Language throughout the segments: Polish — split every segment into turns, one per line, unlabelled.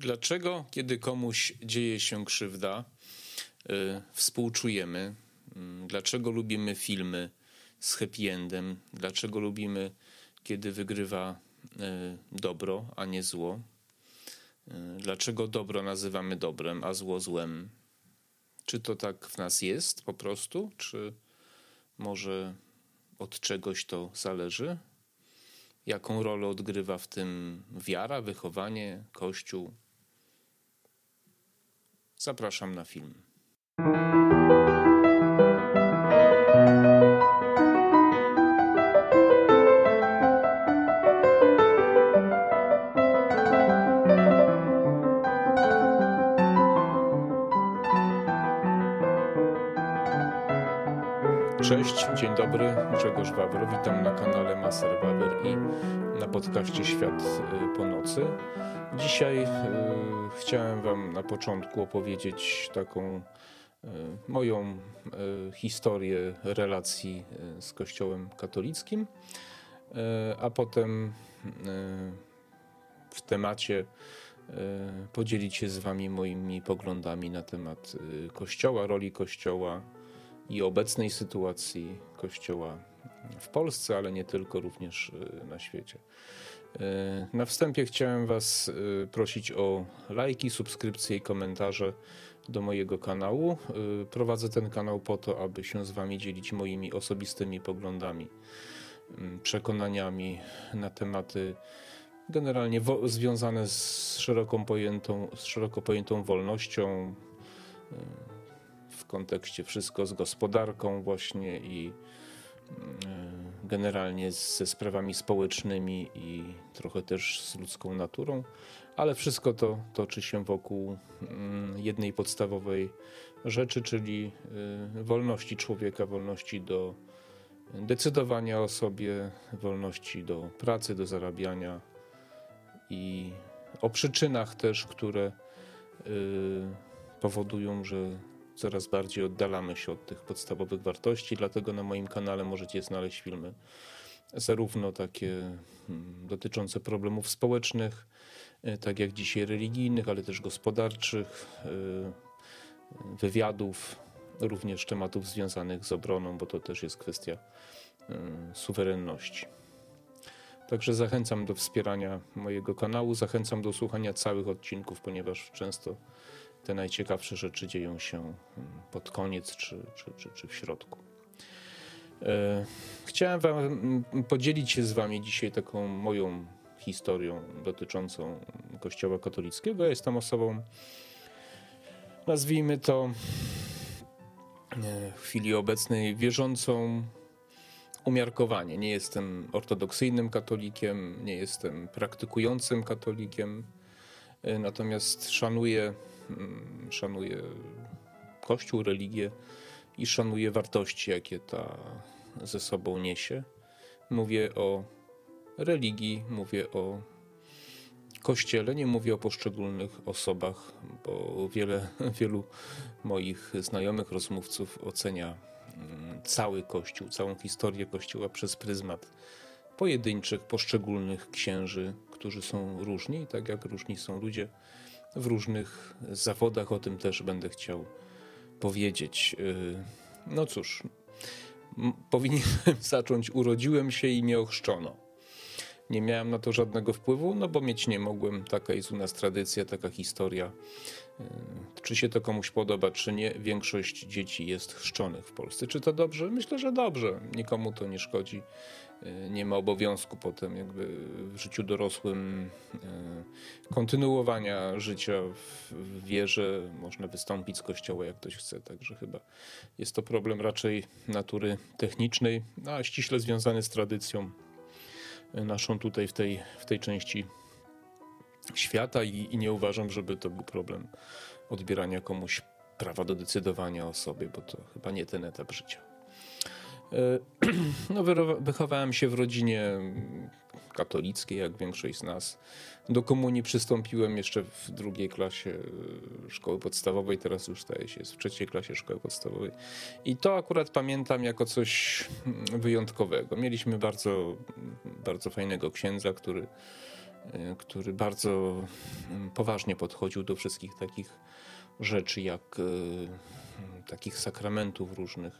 Dlaczego, kiedy komuś dzieje się krzywda, yy, współczujemy? Yy, dlaczego lubimy filmy z happy endem? Dlaczego lubimy, kiedy wygrywa yy, dobro, a nie zło? Y, dlaczego dobro nazywamy dobrem, a zło złem? Czy to tak w nas jest po prostu, czy może od czegoś to zależy? Jaką rolę odgrywa w tym wiara, wychowanie, kościół? Zapraszam na film. Cześć, dzień dobry, Grzegorz Wawro, witam na kanale Maser Wawer i na podcaście Świat y, po nocy. Dzisiaj y, chciałem Wam na początku opowiedzieć taką y, moją y, historię relacji z Kościołem katolickim, a potem w temacie podzielić się z Wami moimi poglądami na temat Kościoła, roli Kościoła i obecnej sytuacji Kościoła w Polsce, ale nie tylko, również na świecie. E, na wstępie chciałem Was e, prosić o lajki, subskrypcje i komentarze do mojego kanału. E, prowadzę ten kanał po to, aby się z Wami dzielić moimi osobistymi poglądami, przekonaniami na tematy generalnie związane z szeroką pojętą, z szeroko pojętą wolnością w kontekście wszystko z gospodarką właśnie i generalnie ze sprawami społecznymi i trochę też z ludzką naturą, ale wszystko to toczy się wokół mm, jednej podstawowej rzeczy, czyli y, wolności człowieka, wolności do decydowania o sobie, wolności do pracy, do zarabiania i o przyczynach też, które y, powodują, że coraz bardziej oddalamy się od tych podstawowych wartości, dlatego na moim kanale możecie znaleźć filmy zarówno takie hmm, dotyczące problemów społecznych, e, tak jak dzisiaj religijnych, ale też gospodarczych, e, wywiadów, również tematów związanych z obroną, bo to też jest kwestia e, suwerenności. Także zachęcam do wspierania mojego kanału, zachęcam do słuchania całych odcinków, ponieważ często te najciekawsze rzeczy dzieją się mm, pod koniec czy, czy, czy, czy w środku. E, chciałem wam mm, podzielić się z wami dzisiaj taką moją historią dotyczącą Kościoła katolickiego. Ja jestem osobą, nazwijmy to e, w chwili obecnej wierzącą umiarkowanie. Nie jestem ortodoksyjnym katolikiem, nie jestem praktykującym katolikiem, e, natomiast szanuję Mm, szanuję Kościół, religię i szanuję wartości, jakie ta ze sobą niesie. Mówię o religii, mówię o Kościele, nie mówię o poszczególnych osobach, bo wiele, wielu moich znajomych, rozmówców ocenia mm, cały Kościół, całą historię Kościoła przez pryzmat pojedynczych, poszczególnych księży, którzy są różni, tak jak różni są ludzie w różnych zawodach. O tym też będę chciał powiedzieć. Y, no cóż, powinienem zacząć. Urodziłem się i mnie ochrzczono. Nie miałem na to żadnego wpływu, no bo mieć nie mogłem. Taka jest u nas tradycja, taka historia. Y, czy się to komuś podoba, czy nie, większość dzieci jest chrzczonych w Polsce. Czy to dobrze? Myślę, że dobrze. Nikomu to nie szkodzi. E, nie ma obowiązku potem jakby w życiu dorosłym e, kontynuowania życia w wierze. Można wystąpić z kościoła jak ktoś chce, także chyba jest to problem raczej natury technicznej, a ściśle związany z tradycją e, naszą tutaj w tej, w tej części świata i, i nie uważam, żeby to był problem odbierania komuś prawa do decydowania o sobie, bo to chyba nie ten etap życia. E, no, wychowałem się w rodzinie katolickiej, jak większość z nas. Do komunii przystąpiłem jeszcze w drugiej klasie e, szkoły podstawowej, teraz już staje się w trzeciej klasie szkoły podstawowej. I to akurat pamiętam jako coś wyjątkowego. Mieliśmy bardzo, bardzo fajnego księdza, który który bardzo mm, poważnie podchodził do wszystkich takich rzeczy, jak takich sakramentów różnych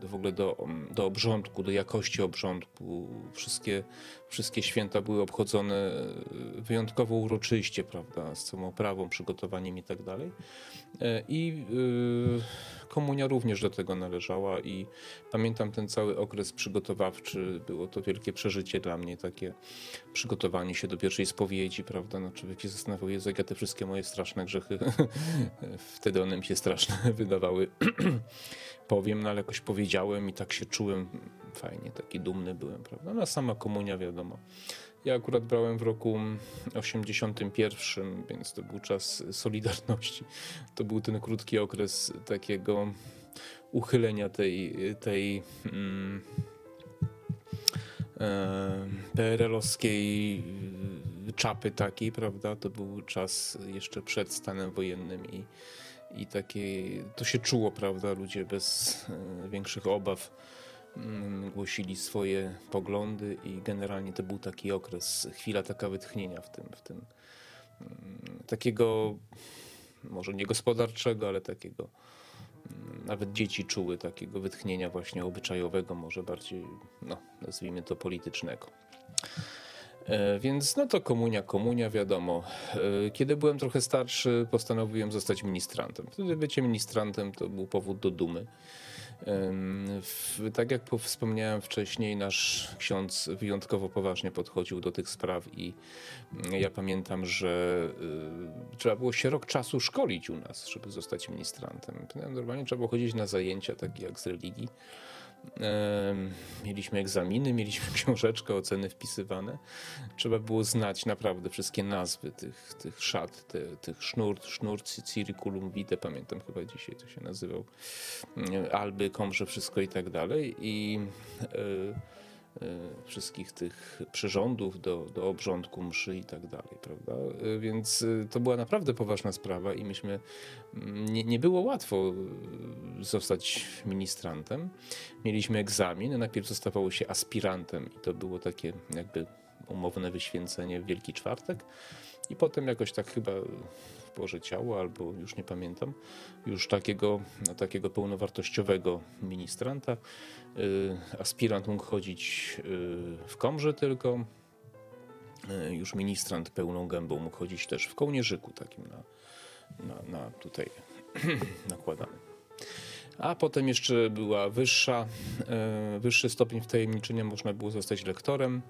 do, w ogóle do, do obrządku, do jakości obrządku. Wszystkie, wszystkie święta były obchodzone e, wyjątkowo uroczyście, prawda, z całą oprawą, przygotowaniem i tak dalej. E, I e, komunia również do tego należała i pamiętam ten cały okres przygotowawczy. Było to wielkie przeżycie dla mnie, takie przygotowanie się do pierwszej spowiedzi, prawda. No, człowiek się zastanawiał, Jezu, jak ja te wszystkie moje straszne grzechy, wtedy one mi się straszne wydawały powiem, no ale jakoś powiedziałem i tak się czułem fajnie, taki dumny byłem, prawda? No sama komunia wiadomo. Ja akurat brałem w roku 81, więc to był czas Solidarności. To był ten krótki okres takiego uchylenia tej, tej mm, e, PRL-owskiej czapy takiej, prawda? To był czas jeszcze przed stanem wojennym i i takie, to się czuło, prawda? Ludzie bez e, większych obaw głosili swoje poglądy i generalnie to był taki okres, chwila taka wytchnienia w tym, w tym mm, takiego może nie gospodarczego, ale takiego mm, nawet dzieci czuły takiego wytchnienia właśnie obyczajowego, może bardziej, no, nazwijmy to politycznego. E, więc no to komunia, komunia, wiadomo. E, kiedy byłem trochę starszy, postanowiłem zostać ministrantem. Wtedy bycie ministrantem to był powód do dumy. Tak jak wspomniałem wcześniej, nasz ksiądz wyjątkowo poważnie podchodził do tych spraw i ja pamiętam, że y, trzeba było się rok czasu szkolić u nas, żeby zostać ministrantem. Normalnie trzeba było chodzić na zajęcia takie jak z religii Mieliśmy egzaminy, mieliśmy książeczkę, oceny wpisywane. Trzeba było znać naprawdę wszystkie nazwy tych, tych szat, te, tych sznur, sznur circulum vitae, pamiętam chyba dzisiaj to się nazywał, alby, komrze, wszystko i tak dalej. I E, wszystkich tych przyrządów do, do obrządku mszy i tak dalej, prawda? E, więc e, to była naprawdę poważna sprawa i myśmy, mm, nie, nie było łatwo zostać ministrantem. Mieliśmy egzamin, najpierw zostawało się aspirantem i to było takie jakby umowne wyświęcenie w Wielki Czwartek i potem jakoś tak chyba Ciało, albo już nie pamiętam, już takiego, takiego pełnowartościowego ministranta. Y, aspirant mógł chodzić y, w komrze tylko, y, już ministrant pełną gębą mógł chodzić też w kołnierzyku takim na, na, na tutaj nakładanym. A potem jeszcze była wyższa, wyższy stopień wtajemniczenia, można było zostać lektorem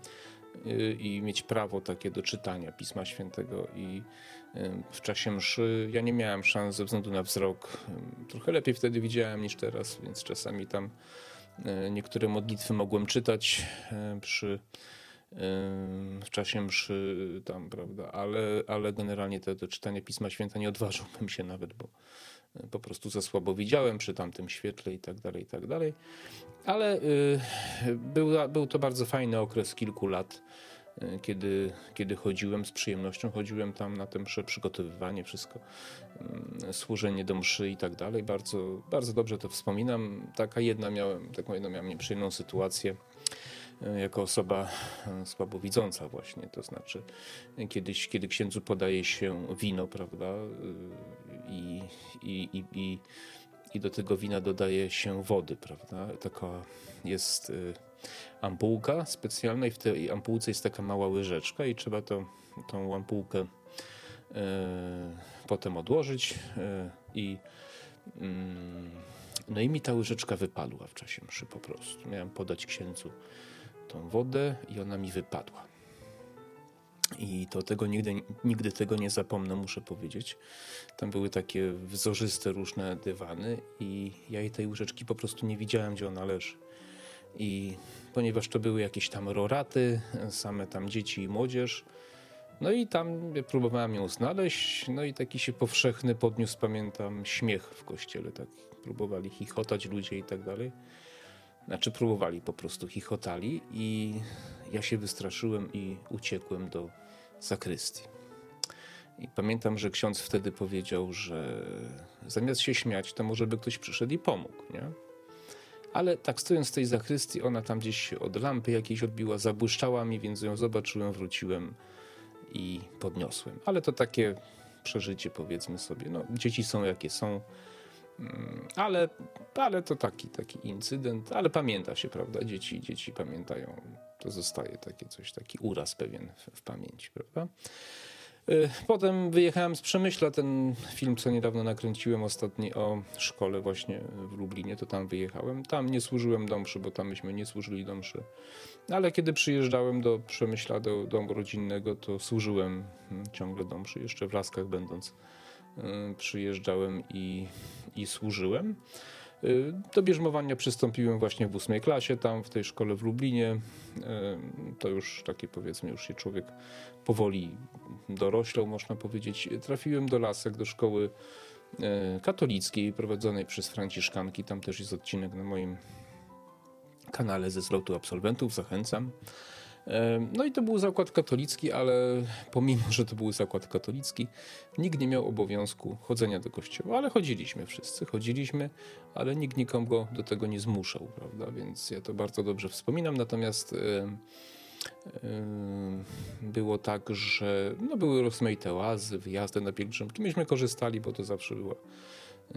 i mieć prawo takie do czytania Pisma Świętego i w czasie mszy. Ja nie miałem szans ze względu na wzrok. Trochę lepiej wtedy widziałem niż teraz, więc czasami tam niektóre modlitwy mogłem czytać przy w czasie mszy tam, prawda, ale, ale generalnie to, to czytanie Pisma Święta nie odważyłbym się nawet, bo po prostu za słabo widziałem przy tamtym świetle i tak dalej, i tak dalej. Ale y, był, był to bardzo fajny okres kilku lat E, kiedy, kiedy chodziłem z przyjemnością, chodziłem tam na te msze, przygotowywanie, wszystko, mm, służenie do mszy i tak dalej. Bardzo, bardzo dobrze to wspominam. Taka jedna miałem, taką jedną miałem nieprzyjemną sytuację e, jako osoba słabowidząca właśnie, to znaczy kiedyś, kiedy księdzu podaje się wino, prawda, i, i, i, i, i do tego wina dodaje się wody, prawda, taka jest ampułka specjalna i w tej ampułce jest taka mała łyżeczka i trzeba to, tą ampułkę e, potem odłożyć i mm, no i mi ta łyżeczka wypadła w czasie mszy po prostu. Miałem podać księdzu tą wodę i ona mi wypadła. I to tego nigdy, nigdy tego nie zapomnę, muszę powiedzieć. Tam były takie wzorzyste różne dywany i ja jej tej łyżeczki po prostu nie widziałem, gdzie ona leży. I ponieważ to były jakieś tam roraty, same tam dzieci i młodzież, no i tam próbowałem ją znaleźć, no i taki się powszechny podniósł, pamiętam, śmiech w kościele, tak próbowali chichotać ludzie i tak dalej. Znaczy próbowali, po prostu chichotali i ja się wystraszyłem i uciekłem do zakrystii. I pamiętam, że ksiądz wtedy powiedział, że zamiast się śmiać, to może by ktoś przyszedł i pomógł, nie? Ale tak stojąc w tej zachrystii, ona tam gdzieś od lampy jakiejś odbiła, zabłyszczała mi, więc ją zobaczyłem, wróciłem i podniosłem. Ale to takie przeżycie, powiedzmy sobie. No, dzieci są jakie są, ale, ale to taki, taki incydent, ale pamięta się, prawda? Dzieci, dzieci pamiętają, to zostaje takie coś, taki uraz pewien w, w pamięci, prawda? Y, potem wyjechałem z Przemyśla, ten film, co niedawno nakręciłem ostatni o szkole właśnie w Lublinie, to tam wyjechałem. Tam nie służyłem domszy, bo tam myśmy nie służyli domszy. Ale kiedy przyjeżdżałem do Przemyśla, do domu rodzinnego, to służyłem mm, ciągle domszy, jeszcze w Laskach będąc. Y, przyjeżdżałem i, i służyłem. Y, do bierzmowania przystąpiłem właśnie w ósmej klasie, tam w tej szkole w Lublinie. Y, to już takie powiedzmy, już się człowiek powoli doroślał, można powiedzieć. Trafiłem do Lasek, do szkoły katolickiej prowadzonej przez Franciszkanki. Tam też jest odcinek na moim kanale ze zlotu absolwentów, zachęcam. No i to był zakład katolicki, ale pomimo, że to był zakład katolicki, nikt nie miał obowiązku chodzenia do kościoła, ale chodziliśmy wszyscy, chodziliśmy, ale nikt nikogo do tego nie zmuszał, prawda? Więc ja to bardzo dobrze wspominam. Natomiast było tak, że no, były rozmaite oazy, wyjazdy na pielgrzymki. Myśmy korzystali, bo to zawsze było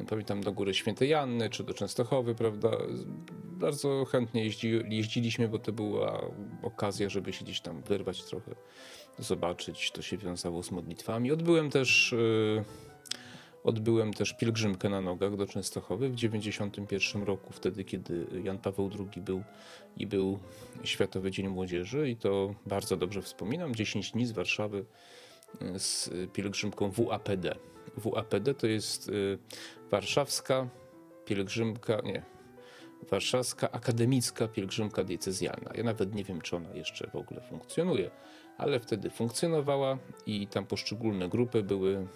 pamiętam do Góry Świętej Janny, czy do Częstochowy, prawda. Bardzo chętnie jeździ, jeździliśmy, bo to była okazja, żeby się gdzieś tam wyrwać trochę, zobaczyć. To się wiązało z modlitwami. Odbyłem też, yy, odbyłem też pielgrzymkę na nogach do Częstochowy w 91 roku, wtedy kiedy Jan Paweł II był i był Światowy Dzień Młodzieży i to bardzo dobrze wspominam. 10 dni z Warszawy y, z pielgrzymką WAPD. WAPD to jest y, warszawska pielgrzymka, nie, warszawska akademicka pielgrzymka diecezjalna. Ja nawet nie wiem, czy ona jeszcze w ogóle funkcjonuje, ale wtedy funkcjonowała i tam poszczególne grupy były,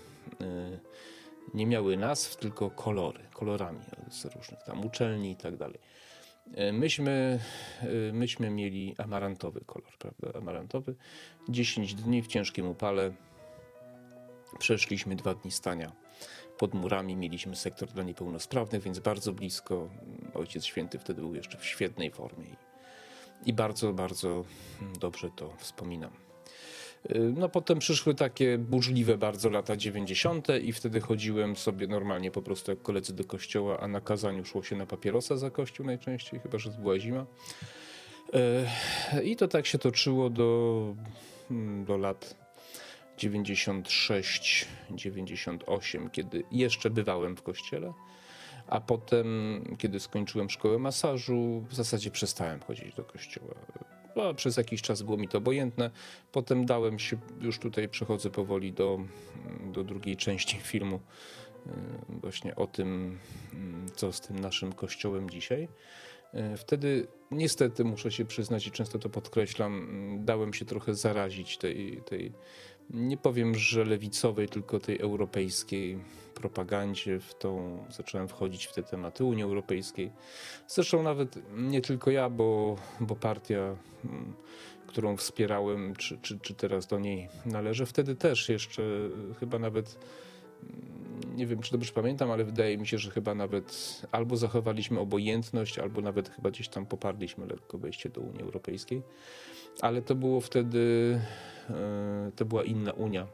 y, nie miały nazw, tylko kolory, kolorami z różnych tam uczelni i tak dalej. Y, myśmy, myśmy mieli amarantowy kolor, prawda? Amarantowy. 10 dni w ciężkim upale Przeszliśmy dwa dni stania pod murami, mieliśmy sektor dla niepełnosprawnych, więc bardzo blisko. Ojciec Święty wtedy był jeszcze w świetnej formie i, bardzo, bardzo dobrze to wspominam. No potem przyszły takie burzliwe bardzo lata 90. i wtedy chodziłem sobie normalnie po prostu jak koledzy do kościoła, a na kazaniu szło się na papierosa za kościół najczęściej, chyba że była zima. E, I to tak się toczyło do, do lat 96, 98, kiedy jeszcze bywałem w kościele, a potem, kiedy skończyłem szkołę masażu, w zasadzie przestałem chodzić do kościoła. No, przez jakiś czas było mi to obojętne. Potem dałem się, już tutaj przechodzę powoli do, do drugiej części filmu, y, właśnie o tym, co z tym naszym kościołem dzisiaj. Y, wtedy niestety muszę się przyznać i często to podkreślam, dałem się trochę zarazić tej, tej nie powiem, że lewicowej, tylko tej europejskiej propagandzie, w tą zacząłem wchodzić w te tematy Unii Europejskiej. Zresztą nawet nie tylko ja, bo, bo partia, mm, którą wspierałem, czy, czy, czy teraz do niej należę, wtedy też jeszcze chyba nawet mm, nie wiem, czy dobrze pamiętam, ale wydaje mi się, że chyba nawet albo zachowaliśmy obojętność, albo nawet chyba gdzieś tam poparliśmy lekko wejście do Unii Europejskiej. Ale to było wtedy E, to była inna Unia.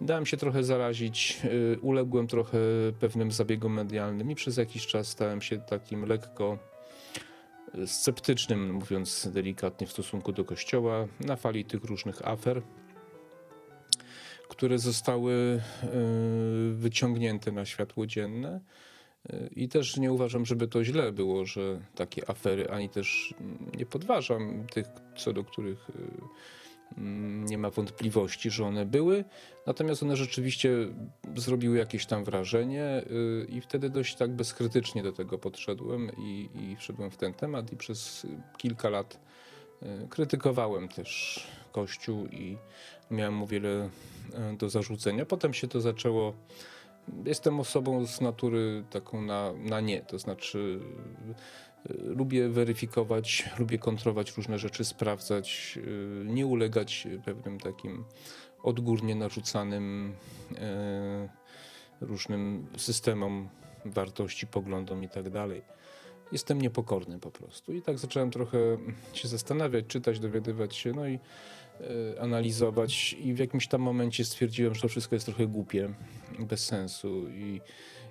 Dałem się trochę zarazić, e, uległem trochę pewnym zabiegom medialnym i przez jakiś czas stałem się takim lekko sceptycznym, mówiąc delikatnie, w stosunku do Kościoła na fali tych różnych afer, które zostały e, wyciągnięte na światło dzienne. I też nie uważam, żeby to źle było, że takie afery, ani też nie podważam tych, co do których Mm, nie ma wątpliwości, że one były, natomiast one rzeczywiście zrobiły jakieś tam wrażenie y, i wtedy dość tak bezkrytycznie do tego podszedłem i, i wszedłem w ten temat i przez kilka lat y, krytykowałem też Kościół i miałem mu wiele y, do zarzucenia. Potem się to zaczęło Jestem osobą z natury taką na, na nie, to znaczy Lubię weryfikować, lubię kontrolować różne rzeczy, sprawdzać, y, nie ulegać pewnym takim odgórnie narzucanym e, różnym systemom wartości, poglądom i tak dalej. Jestem niepokorny po prostu. I tak zacząłem trochę się zastanawiać, czytać, dowiadywać się. No i analizować i w jakimś tam momencie stwierdziłem, że to wszystko jest trochę głupie, bez sensu i,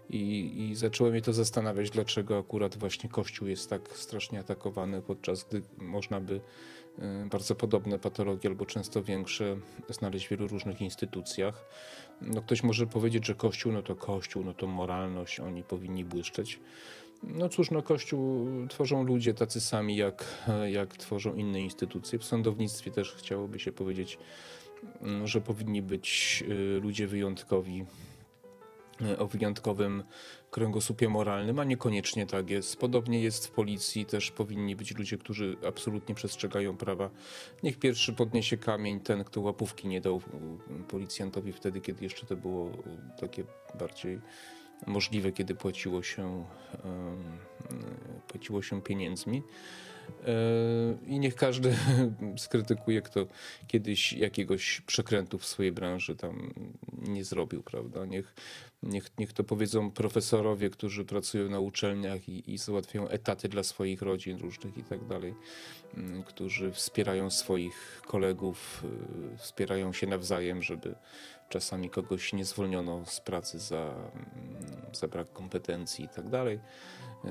i, i mnie to zastanawiać, dlaczego akurat właśnie Kościół jest tak strasznie atakowany, podczas gdy można by Y, bardzo podobne patologie, albo często większe, znaleźć w wielu różnych instytucjach. No ktoś może powiedzieć, że Kościół no to Kościół, no to moralność, oni powinni błyszczeć. No cóż, no Kościół tworzą ludzie tacy sami, jak, jak tworzą inne instytucje. W sądownictwie też chciałoby się powiedzieć, mm, że powinni być y, ludzie wyjątkowi, y, o wyjątkowym kręgosłupie moralnym, a niekoniecznie tak jest. Podobnie jest w policji, też powinni być ludzie, którzy absolutnie przestrzegają prawa. Niech pierwszy podniesie kamień ten, kto łapówki nie dał policjantowi wtedy, kiedy jeszcze to było takie bardziej możliwe, kiedy płaciło się, płaciło się pieniędzmi. E, I niech każdy skrytykuje, kto kiedyś jakiegoś przekrętu w swojej branży tam nie zrobił, prawda? Niech, niech, niech to powiedzą profesorowie, którzy pracują na uczelniach i, i załatwiają etaty dla swoich rodzin różnych i tak dalej, mm, którzy wspierają swoich kolegów, y, wspierają się nawzajem, żeby czasami kogoś nie zwolniono z pracy za, mm, za brak kompetencji i tak dalej.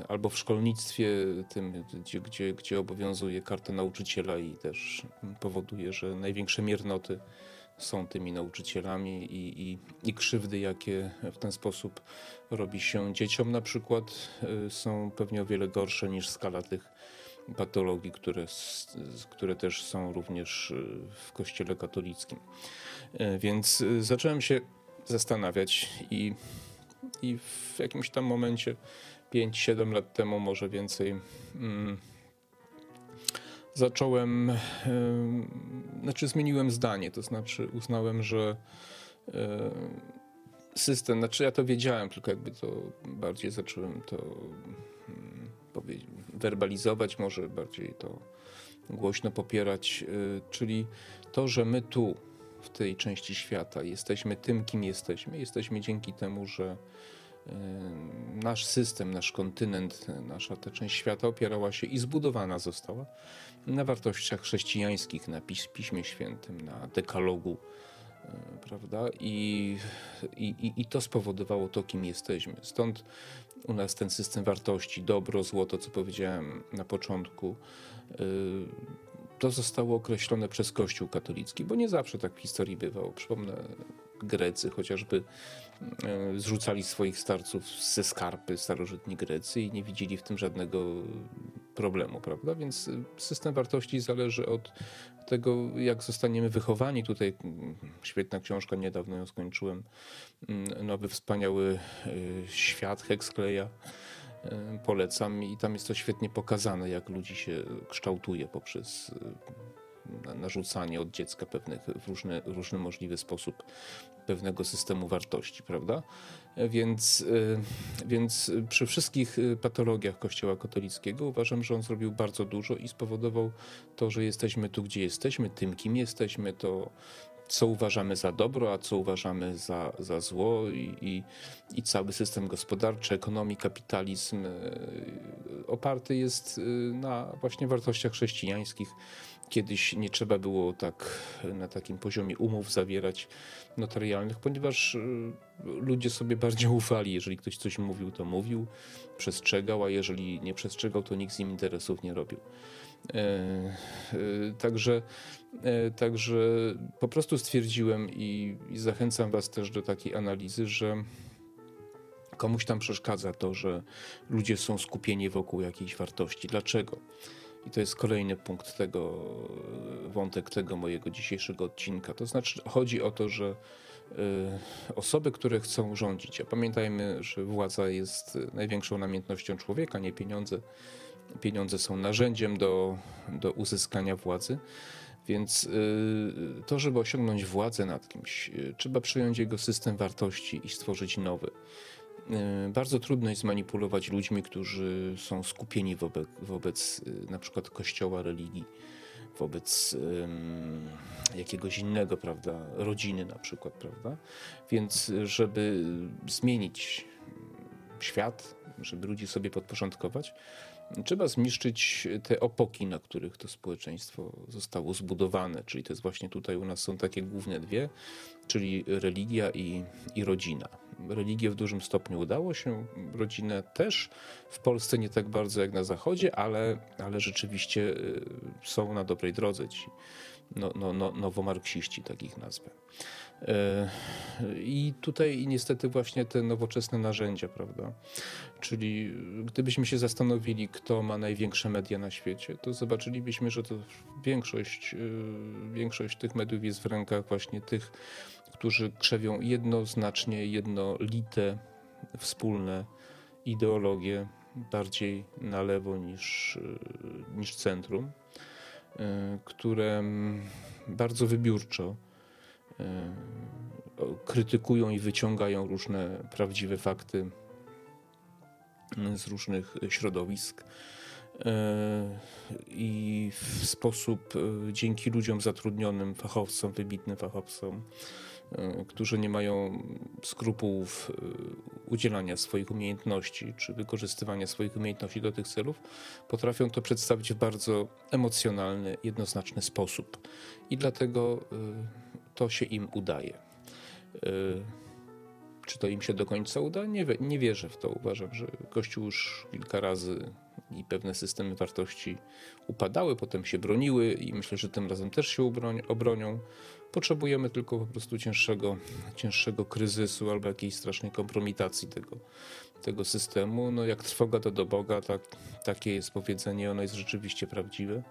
Albo w szkolnictwie, tym, gdzie, gdzie, gdzie obowiązuje karta nauczyciela i też powoduje, że największe miernoty są tymi nauczycielami i, i, i krzywdy, jakie w ten sposób robi się dzieciom na przykład, y, są pewnie o wiele gorsze niż skala tych patologii, które, które też są również y, w kościele katolickim. Y, więc zacząłem się zastanawiać i, i w jakimś tam momencie 5-7 lat temu, może więcej, mm, zacząłem, znaczy zmieniłem zdanie, to znaczy uznałem, że system, znaczy ja to wiedziałem, tylko jakby to bardziej zacząłem to mm, werbalizować, może bardziej to głośno popierać, y, czyli to, że my tu, w tej części świata, jesteśmy tym, kim jesteśmy. Jesteśmy dzięki temu, że nasz system, nasz kontynent, nasza ta część świata opierała się i zbudowana została na wartościach chrześcijańskich, na Piśmie Świętym, na dekalogu, prawda? I, i, I to spowodowało to, kim jesteśmy. Stąd u nas ten system wartości, dobro, złoto, co powiedziałem na początku, e, to zostało określone przez Kościół katolicki, bo nie zawsze tak w historii bywało. Przypomnę, Grecy chociażby e, zrzucali swoich starców ze skarpy, starożytni Grecy i nie widzieli w tym żadnego problemu, prawda? Więc e, system wartości zależy od tego, jak zostaniemy wychowani. Tutaj mm, świetna książka, niedawno ją skończyłem. Mm, nowy, wspaniały e, świat Hexcleya. Polecam i tam jest to świetnie pokazane, jak ludzi się kształtuje poprzez narzucanie od dziecka pewnych w różny, różny możliwy sposób pewnego systemu wartości, prawda? Więc, y, więc przy wszystkich y, patologiach Kościoła katolickiego uważam, że on zrobił bardzo dużo i spowodował to, że jesteśmy tu, gdzie jesteśmy, tym, kim jesteśmy, to co uważamy za dobro, a co uważamy za, za zło i, i, i cały system gospodarczy, ekonomii, kapitalizm y, oparty jest na właśnie wartościach chrześcijańskich, Kiedyś nie trzeba było tak na takim poziomie umów zawierać notarialnych, ponieważ y, ludzie sobie bardziej ufali. Jeżeli ktoś coś mówił, to mówił, przestrzegał, a jeżeli nie przestrzegał, to nikt z nim interesów nie robił. E, e, także, e, także po prostu stwierdziłem i, i zachęcam Was też do takiej analizy, że komuś tam przeszkadza to, że ludzie są skupieni wokół jakiejś wartości. Dlaczego? I to jest kolejny punkt tego, wątek tego mojego dzisiejszego odcinka. To znaczy, chodzi o to, że y, osoby, które chcą rządzić, a pamiętajmy, że władza jest największą namiętnością człowieka, nie pieniądze. Pieniądze są narzędziem do, do uzyskania władzy. Więc to, żeby osiągnąć władzę nad kimś, trzeba przyjąć jego system wartości i stworzyć nowy. E, bardzo trudno jest manipulować ludźmi, którzy są skupieni wobec, wobec na przykład kościoła, religii, wobec um, jakiegoś innego, prawda, rodziny na przykład, prawda. Więc żeby zmienić świat, żeby ludzi sobie podporządkować, Trzeba zniszczyć te opoki, na których to społeczeństwo zostało zbudowane, czyli to jest właśnie tutaj u nas są takie główne dwie, czyli religia i, i rodzina. Religię w dużym stopniu udało się, rodzinę też. W Polsce nie tak bardzo jak na Zachodzie, ale, ale rzeczywiście y, są na dobrej drodze ci no, no, no, nowomarksiści, tak ich nazwę. E, I tutaj niestety właśnie te nowoczesne narzędzia, prawda? Czyli gdybyśmy się zastanowili, kto ma największe media na świecie, to zobaczylibyśmy, że to większość, e, większość tych mediów jest w rękach właśnie tych, którzy krzewią jednoznacznie, jednolite, wspólne ideologie, bardziej na lewo niż, e, niż centrum, które bardzo wybiórczo E, krytykują i wyciągają różne prawdziwe fakty z różnych środowisk. E, I w sposób e, dzięki ludziom zatrudnionym, fachowcom, wybitnym fachowcom, którzy nie mają skrupułów udzielania swoich umiejętności czy wykorzystywania swoich umiejętności do tych celów, potrafią to przedstawić w bardzo emocjonalny, jednoznaczny sposób. I dlatego to się im udaje. Czy to im się do końca uda? Nie, nie wierzę w to. Uważam, że Kościół już kilka razy i pewne systemy wartości upadały, potem się broniły i myślę, że tym razem też się obronią. Potrzebujemy tylko po prostu cięższego, cięższego kryzysu albo jakiejś strasznej kompromitacji tego, tego systemu. No jak trwoga to do Boga, tak, takie jest powiedzenie, ono jest rzeczywiście prawdziwe.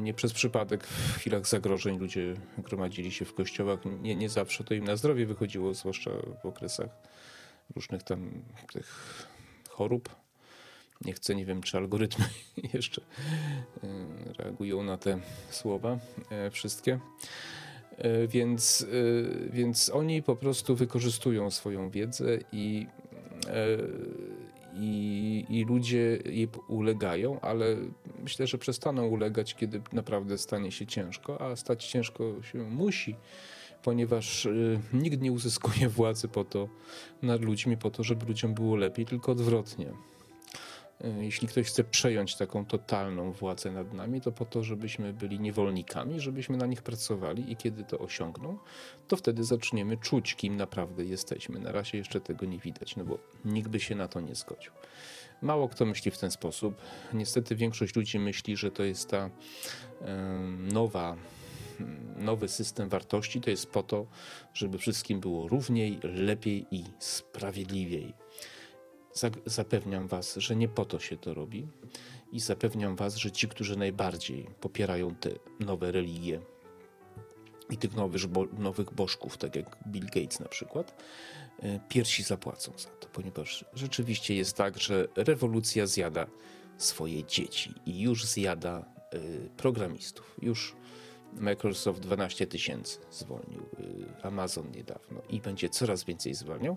Nie przez przypadek w chwilach zagrożeń ludzie gromadzili się w kościołach. Nie, nie zawsze to im na zdrowie wychodziło, zwłaszcza w okresach różnych tam tych chorób. Nie chcę, nie wiem, czy algorytmy jeszcze e, reagują na te słowa e, wszystkie. E, więc, więc oni po prostu wykorzystują swoją wiedzę i i, i ludzie jej ulegają, ale myślę, że przestaną ulegać, kiedy naprawdę stanie się ciężko, a stać ciężko się musi, ponieważ nikt nie uzyskuje władzy po to nad ludźmi, po to, żeby ludziom było lepiej, tylko odwrotnie. E, jeśli ktoś chce przejąć taką totalną władzę nad nami, to po to, żebyśmy byli niewolnikami, żebyśmy na nich pracowali i kiedy to osiągną, to wtedy zaczniemy czuć, kim naprawdę jesteśmy. Na razie jeszcze tego nie widać, no bo nikt by się na to nie zgodził. Mało kto myśli w ten sposób. Niestety większość ludzi myśli, że to jest ta nowa nowy system wartości to jest po to, żeby wszystkim było równiej, lepiej i sprawiedliwiej. Zapewniam Was, że nie po to się to robi i zapewniam Was, że ci, którzy najbardziej popierają te nowe religie i tych nowych, nowych bożków, tak jak Bill Gates na przykład, e, pierwsi zapłacą za to, ponieważ rzeczywiście jest tak, że rewolucja zjada swoje dzieci i już zjada e, programistów. Już Microsoft 12 tysięcy zwolnił, e, Amazon niedawno i będzie coraz więcej zwalniał.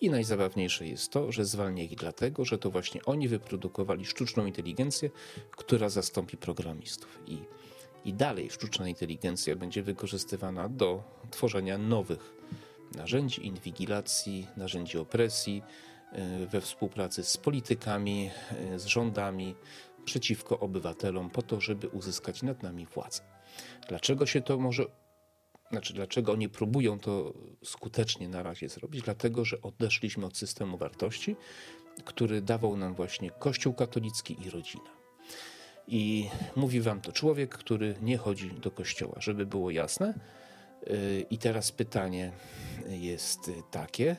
I najzabawniejsze jest to, że zwalnia ich dlatego, że to właśnie oni wyprodukowali sztuczną inteligencję, która zastąpi programistów. I, i dalej sztuczna inteligencja będzie wykorzystywana do tworzenia nowych narzędzi inwigilacji, narzędzi opresji, e, we współpracy z politykami, e, z rządami, przeciwko obywatelom, po to, żeby uzyskać nad nami władzę. Dlaczego się to może znaczy, dlaczego oni próbują to skutecznie na razie zrobić? Dlatego, że odeszliśmy od systemu wartości, który dawał nam właśnie Kościół katolicki i rodzina. I mówi wam to człowiek, który nie chodzi do kościoła, żeby było jasne. I teraz pytanie jest takie,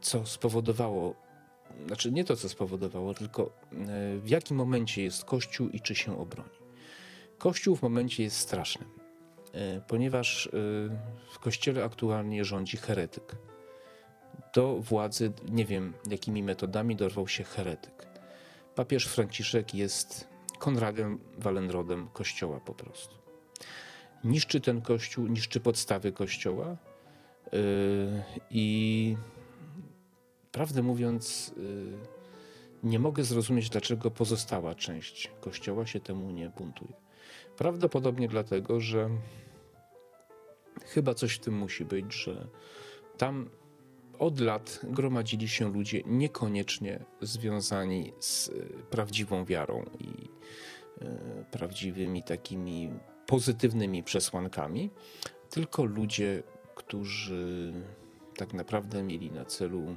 co spowodowało, znaczy nie to, co spowodowało, tylko w jakim momencie jest Kościół i czy się obroni. Kościół w momencie jest straszny E, ponieważ e, w kościele aktualnie rządzi heretyk. Do władzy, nie wiem jakimi metodami, dorwał się heretyk. Papież Franciszek jest Konradem Wallenrodem kościoła po prostu. Niszczy ten kościół, niszczy podstawy kościoła e, i prawdę mówiąc, nie mogę zrozumieć, dlaczego pozostała część kościoła się temu nie buntuje. Prawdopodobnie dlatego, że chyba coś w tym musi być, że tam od lat gromadzili się ludzie niekoniecznie związani z prawdziwą wiarą i prawdziwymi takimi pozytywnymi przesłankami, tylko ludzie, którzy tak naprawdę mieli na celu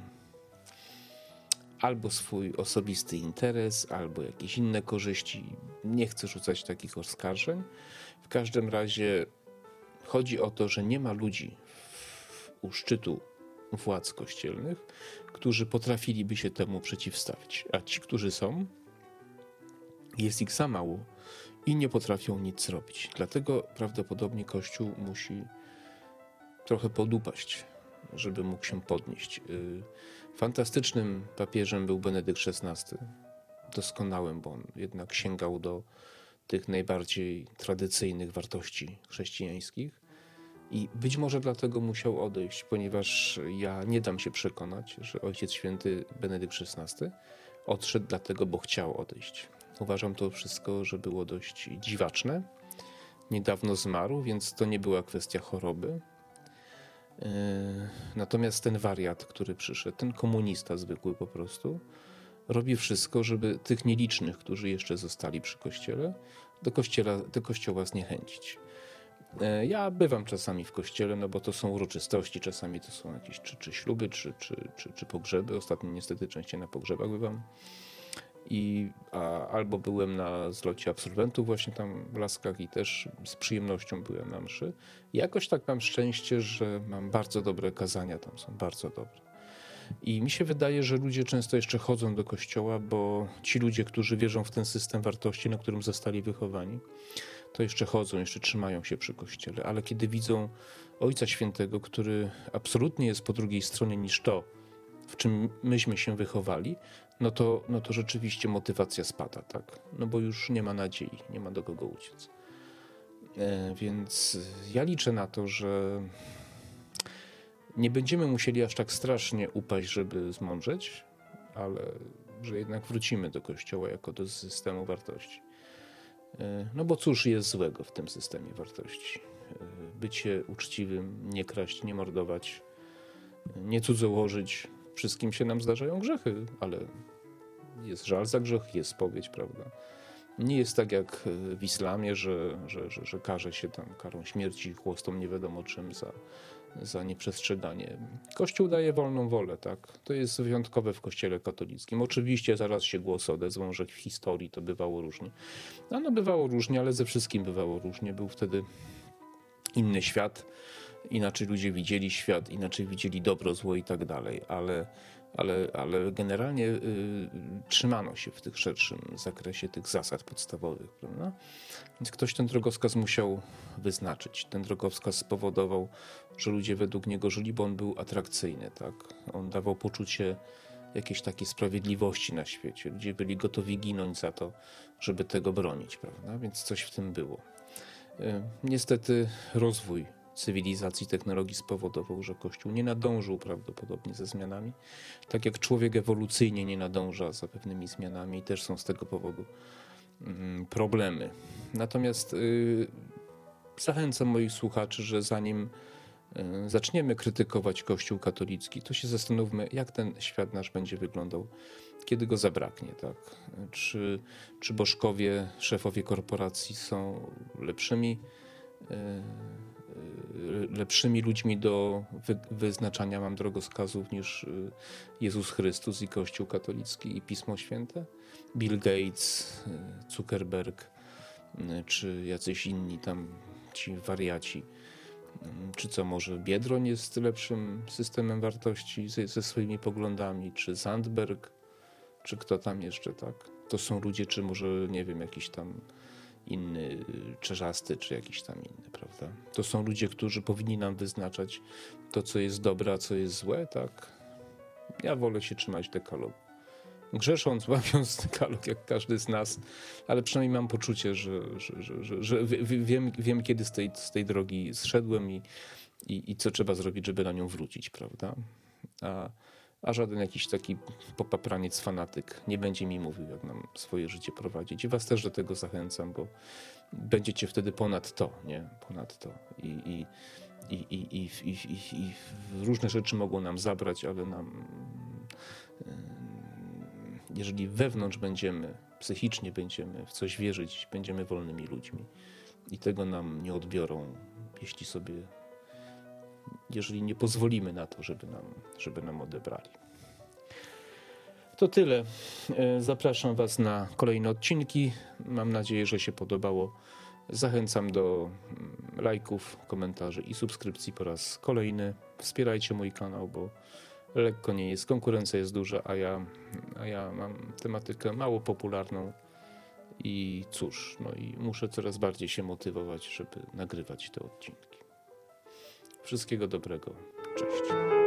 albo swój osobisty interes, albo jakieś inne korzyści. Nie chcę rzucać takich oskarżeń. W każdym razie chodzi o to, że nie ma ludzi u szczytu władz kościelnych, którzy potrafiliby się temu przeciwstawić. A ci, którzy są, jest ich za mało i nie potrafią nic zrobić. Dlatego prawdopodobnie Kościół musi trochę podupaść, żeby mógł się podnieść. Y, fantastycznym papieżem był Benedykt XVI. Doskonałym, bo on jednak sięgał do tych najbardziej tradycyjnych wartości chrześcijańskich. I być może dlatego musiał odejść, ponieważ ja nie dam się przekonać, że Ojciec Święty Benedykt XVI odszedł dlatego, bo chciał odejść. Uważam to wszystko, że było dość dziwaczne. Niedawno zmarł, więc to nie była kwestia choroby. E, natomiast ten wariat, który przyszedł, ten komunista zwykły po prostu, robi wszystko, żeby tych nielicznych, którzy jeszcze zostali przy kościele, do, kościela, do kościoła zniechęcić. E, ja bywam czasami w kościele, no bo to są uroczystości, czasami to są jakieś czy, czy śluby, czy, czy, czy, czy pogrzeby. Ostatnio niestety częściej na pogrzebach bywam i a, albo byłem na zlocie absolwentów właśnie tam w Laskach i też z przyjemnością byłem na mszy. I jakoś tak mam szczęście, że mam bardzo dobre kazania tam, są bardzo dobre. I mi się wydaje, że ludzie często jeszcze chodzą do kościoła, bo ci ludzie, którzy wierzą w ten system wartości, na którym zostali wychowani, to jeszcze chodzą, jeszcze trzymają się przy kościele. Ale kiedy widzą Ojca Świętego, który absolutnie jest po drugiej stronie niż to, w czym myśmy się wychowali, no to, no to rzeczywiście motywacja spada, tak? No bo już nie ma nadziei, nie ma do kogo uciec. E, więc ja liczę na to, że nie będziemy musieli aż tak strasznie upaść, żeby zmądrzeć, ale że jednak wrócimy do Kościoła jako do systemu wartości. E, no bo cóż jest złego w tym systemie wartości? E, bycie uczciwym, nie kraść, nie mordować, nie cudzołożyć, wszystkim się nam zdarzają grzechy, ale jest żal za grzech, jest spowiedź, prawda? Nie jest tak jak w islamie, że, że, że, że karze się tam karą śmierci, chłostą nie wiadomo czym za, za nieprzestrzeganie. Kościół daje wolną wolę, tak? To jest wyjątkowe w kościele katolickim. Oczywiście zaraz się głos odezwą, że w historii to bywało różnie. No, no bywało różnie, ale ze wszystkim bywało różnie. Był wtedy inny świat inaczej ludzie widzieli świat, inaczej widzieli dobro, zło i tak dalej, ale, ale, ale generalnie y, trzymano się w tych szerszym zakresie tych zasad podstawowych, prawda? Więc ktoś ten drogowskaz musiał wyznaczyć. Ten drogowskaz spowodował, że ludzie według niego żyli, bo on był atrakcyjny, tak? On dawał poczucie jakiejś takiej sprawiedliwości na świecie. Ludzie byli gotowi ginąć za to, żeby tego bronić, prawda? Więc coś w tym było. Y, niestety rozwój cywilizacji, technologii spowodował, że Kościół nie nadążył prawdopodobnie ze zmianami, tak jak człowiek ewolucyjnie nie nadąża za pewnymi zmianami i też są z tego powodu mm, problemy. Natomiast yy, zachęcam moich słuchaczy, że zanim yy, zaczniemy krytykować Kościół katolicki, to się zastanówmy, jak ten świat nasz będzie wyglądał, kiedy go zabraknie. Tak? Czy, czy bożkowie, szefowie korporacji są lepszymi yy, lepszymi ludźmi do wyznaczania mam drogowskazów niż y, Jezus Chrystus i Kościół katolicki i Pismo Święte? Bill Gates, y, Zuckerberg, y, czy jacyś inni tam ci wariaci. Czy co może Biedroń jest lepszym systemem wartości ze, ze swoimi poglądami, czy Sandberg, czy kto tam jeszcze, tak? To są ludzie, czy może, nie wiem, jakiś tam inny czerzasty, czy jakiś tam inny, prawda? To są ludzie, którzy powinni nam wyznaczać to, co jest dobre, a co jest złe, tak? Ja wolę się trzymać dekalogu. Grzesząc, łamiąc dekalog, jak każdy z nas, ale przynajmniej mam poczucie, że, że, że, że, wiem, wiem, kiedy z tej, z tej drogi zszedłem i, i, i co trzeba zrobić, żeby na nią wrócić, prawda? A, a żaden jakiś taki popapraniec, fanatyk nie będzie mi mówił, jak nam swoje życie prowadzić. I was też do tego zachęcam, bo będziecie wtedy ponad to, nie? Ponad to. I, i i, i, i, i, i, różne rzeczy mogą nam zabrać, ale nam, jeżeli wewnątrz będziemy, psychicznie będziemy w coś wierzyć, będziemy wolnymi ludźmi i tego nam nie odbiorą, jeśli sobie, jeżeli nie pozwolimy na to, żeby nam, żeby nam odebrali. To tyle. E, zapraszam Was na kolejne odcinki. Mam nadzieję, że się podobało. Zachęcam do mm, lajków, komentarzy i subskrypcji po raz kolejny. Wspierajcie mój kanał, bo lekko nie jest. Konkurencja jest duża, a ja, a ja mam tematykę mało popularną. I cóż, no i muszę coraz bardziej się motywować, żeby nagrywać te odcinki. Wszystkiego dobrego. Cześć.